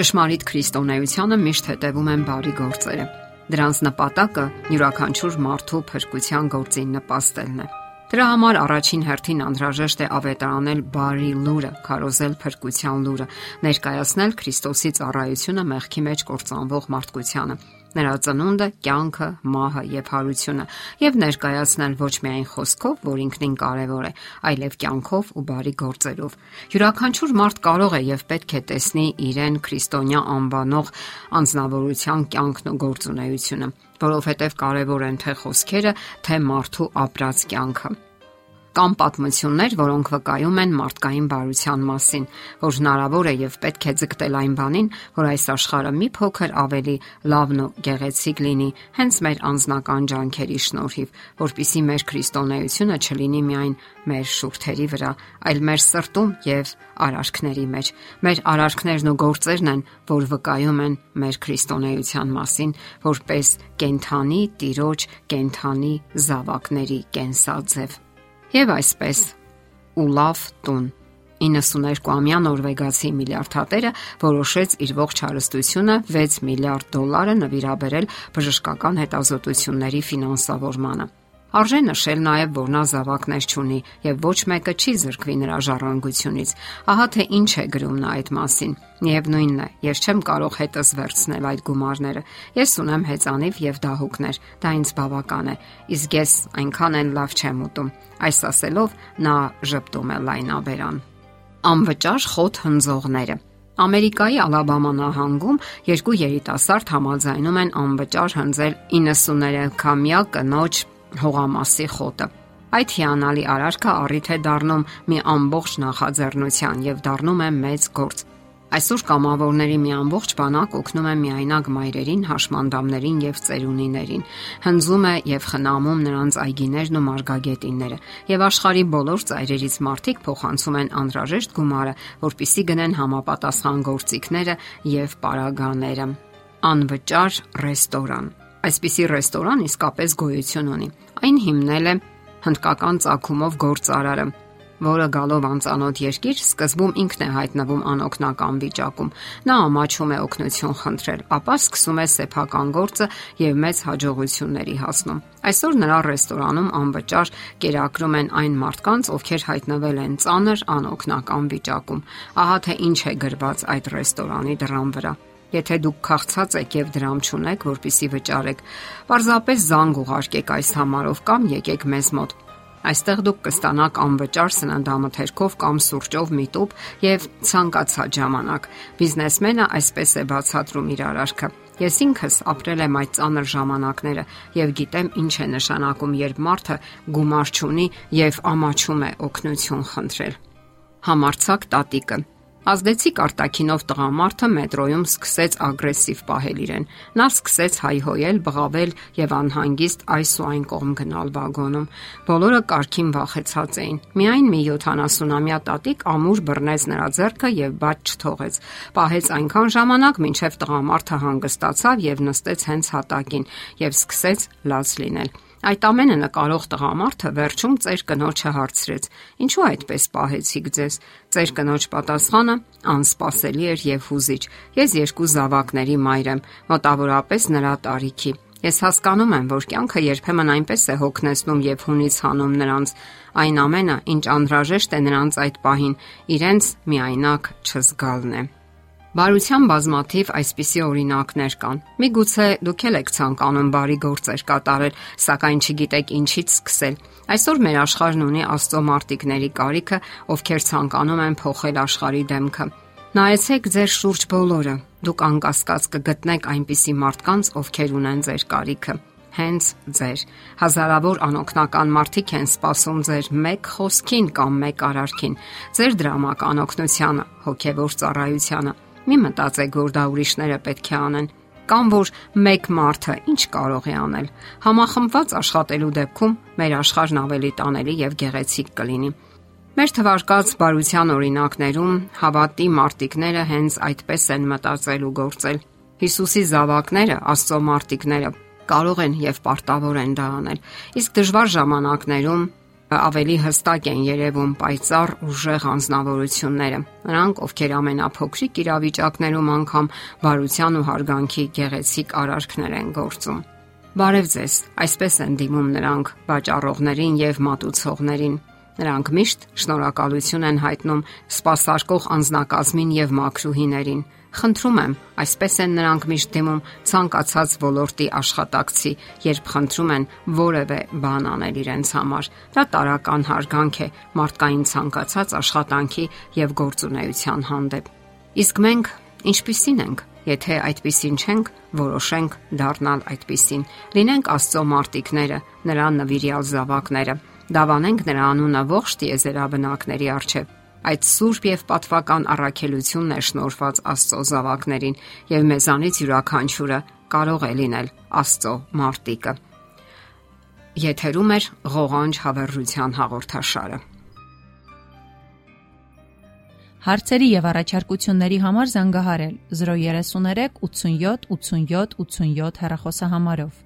Ճշմարիտ քրիստոնեությանը միշտ հետևում են բարի գործերը։ Դրանց նպատակը յուրաքանչյուր մարդու փրկության գործին նպաստելն է։ Դրա համար առաջին հերթին անհրաժեշտ է ավետարանել բարի լուրը, քարոզել փրկության լուրը, ներկայացնել Քրիստոսի ծառայությունը մեղքի մեջ կործանվող մարդկությանը նրա ծնունդը, կյանքը, մահը եւ հարությունը եւ ներկայացնել ոչ միայն խոսքով, որ ինքնին կարեւոր է, այլև կյանքով ու բարի գործերով։ Յուրաքանչյուր մարդ կարող է եւ պետք է տեսնի իրեն քրիստոնյա անվանող անznավորության կյանքն ու գործունեությունը, որովհետեւ կարեւոր են թե խոսքերը, թե մարդու ապրած կյանքը։ Կան պատմություններ, որոնք վկայում են մարդկային բարության մասին, որ հնարավոր է եւ պետք է ձգտել այն բանին, որ այս աշխարհը մի փոքր ավելի լավն ու գեղեցիկ լինի, հենց մեր անձնական ջանքերի շնորհիվ, որpիսի մեր քրիստոնեությունը չլինի միայն մեր շուրթերի վրա, այլ մեր սրտում եւ արարքների մեջ։ Մեր արարքներն ու գործերն են, որ վկայում են մեր քրիստոնեության մասին, որպես կենթանի տիրոջ կենթանի զավակների կենսաձև։ Եվ այսպես ու լավ տուն 92-ամյա նորվեգացի միլիարդատերը որոշեց իր ողջ հարստությունը 6 միլիարդ դոլարը նվիրաբերել բժշկական հետազոտությունների ֆինանսավորմանը։ Արժե նշել նաև, որ նա զավակներ չունի եւ ոչ մեկը չի զրկվի նրա ժառանգությունից։ Ահա թե ինչ է գրում նա այդ մասին։ Միևնույնն է, ես չեմ կարող հետս վերցնել այդ գումարները։ Ես ունեմ հեծանիվ եւ դահուկներ։ Դա ինձ բավական է։ Իսկ ես այնքան են լավ չեմ ուտում։ Այս ասելով նա ճպտում է լայնաբերան։ Անվճար խոտ հնձողները Ամերիկայի Ալաբամա նահանգում երկու երիտասարդ համաձայնում են անվճար հնձել 93-քամյա կնոջ հողամասի խոտը։ Այդ հիանալի արարքը առիթ է դառնում մի ամբողջ նախաձեռնության եւ դառնում է մեծ գործ։ Այսօր կամավորների մի ամբողջ բանակ օգնում է միայնակ մայրերին, հաշմանդամներին եւ ծերունիներին։ Հնձում է եւ խնամում նրանց այգիներն ու մարգագետինները։ Եվ աշխարի բոլոր ծայրերից մարդիկ փոխանցում են անհրաժեշտ գումարը, որpիսի գնեն համապատասխան գործիքները եւ պարագաները։ Անվճար ռեստորան Այսպիսի ռեստորան իսկապես գոյություն ունի։ Այն հիմնել է հնդկական ցակումով գործարարը, որը գալով անծանոթ երկիր սկզբում ինքն է հայտնվում անօքնական վիճակում։ Նա ամաչում է օգնություն խնդրել, ապա սկսում է սեփական գործը եւ մեծ հաջողությունների հասնում։ Այսօր նրա ռեստորանում անվճար կերակրում են այն մարդկանց, ովքեր հայտնվել են ծանր անօքնական վիճակում։ Ահա թե ինչ է գրված այդ ռեստորանի դռան վրա։ Եթե դուք քաղցած եք եւ դրամ չունեք, որpիսի վճարեք, պարզապես զանգ ուղարկեք այս համարով կամ եկեք մեզ մոտ։ Այստեղ դուք կստանաք անվճար սննդամթերքով կամ սուրճով միտուp եւ ցանկացած ժամանակ։ Բիզնեսմենը այսպես է բացատրում իր արարքը։ Ես ինքս ապրել եմ այդ ծանր ժամանակները եւ գիտեմ ինչ է նշանակում, երբ մարդը գումար չունի եւ ամաչում է օգնություն խնդրել։ Համարցակ տատիկը Ազդեցիկ արտակինով տղամարդը մետրոյում սկսեց ագրեսիվ պահել իրեն։ Նա սկսեց հայհոյել, բղավել եւ անհանգիստ այս ու այն կողմ գնալ վագոնում։ Բոլորը կարքին վախեցած էին։ Միայն մի 70-ամյա տատիկ ամուր բռնեց նրա ձեռքը եւ բաց չթողեց։ Պահեց այնքան ժամանակ, մինչեւ տղամարդը հանգստացավ եւ նստեց հենց հատակին եւ սկսեց լաց լինել։ Այդ ամենը նկարող տղամարդը վերջում ծեր կնոջը հարցրեց. Ինչու այդպես պահեցիք ձեզ։ Ծեր կնոջ պատասխանը անսպասելի էր եւ հուզիչ։ Ես երկու զավակների մայր եմ, մոտավորապես նրա տարիքի։ Ես հասկանում եմ, որ կյանքը երբեմն այնպես է հոգնեցնում եւ հունից հանում նրանց այն ամենը, ինչ անհրաժեշտ է նրանց այդ պահին, իրենց միայնակ չզգալն է։ Բարության բազմաթիվ այսպիսի օրինակներ կան։ Միգուցե դուք էլ եք ցանկանում բարի գործեր կատարել, սակայն չգիտեք ինչից սկսել։ Այսօր մեր աշխարհն ունի աստծո մարտիկների կարիքը, ովքեր ցանկանում են փոխել աշխարհի դեմքը։ Նայեցեք ձեր շուրջ բոլորը։ Դուք անկասկած կգտնեք այնպիսի մարդկանց, ովքեր ունեն ձեր կարիքը։ Հենց ձեր հազարավոր անօքնական մարդիկ են սպասում ձեր մեկ խոսքին կամ մեկ արարքին, ձեր դրամական օգնությանը, հոգևոր ծառայությանը Մի մտածեք, որ դա ուրիշները պետք է անեն կամ որ մեկ մարդը ինչ կարող է անել։ Համախմբված աշխատելու դեպքում մեր աշխարհն ավելի տանելի եւ գեղեցիկ կլինի։ Մեր թվարկած բարության օրինակներում հավատի մարտիկները հենց այդպես են մտածել ու գործել։ Հիսուսի զավակները, Աստծո մարտիկները կարող են եւ պարտավոր են դա անել։ Իսկ դժվար ժամանակներում ավելի հստակ են երևում պայծառ ուժեղ անznավորությունները։ Նրանք, ովքեր ամենափոքրիկ իրավիճակներում անգամ բարության ու հարգանքի գեղեցիկ արարքներ են գործում։ Բարև ձեզ։ Այսպես են դիմում նրանք վաճառողներին եւ մատուցողներին։ Նրանք միշտ շնորհակալություն են հայտնում սпасարկող անznակազմին եւ մաքրուհիներին։ Խնդրում եմ, այսպես են նրանք միշտ դիմում ցանկացած ոլորտի աշխատակցի, երբ խնդրում են որևէ բան անել իրենց համար։ Դա տարական հարգանք է մարդկային ցանկացած աշխատանքի եւ գործունեության հանդեպ։ Իսկ մենք ինչպիսին ենք, եթե այդպիսին չենք, որոշենք դառնալ այդպիսին։ Լինենք Աստծո մարտիկները, նրա նվիրյալ զավակները։ Դավանենք նրա անունը ողջ տիեզերաբնակների արչեւ Այդ սուրբ եւ պատվական առաքելությունն է շնորված Աստծո զավակներին եւ մեզանից յուրաքանչյուրը կարող է լինել Աստծո մարտիկը։ Եթերում է ղողանջ հավերժության հաղորդաշարը։ Հարցերի եւ առաջարկությունների համար զանգահարել 033 87 87 87 հեռախոսահամարով։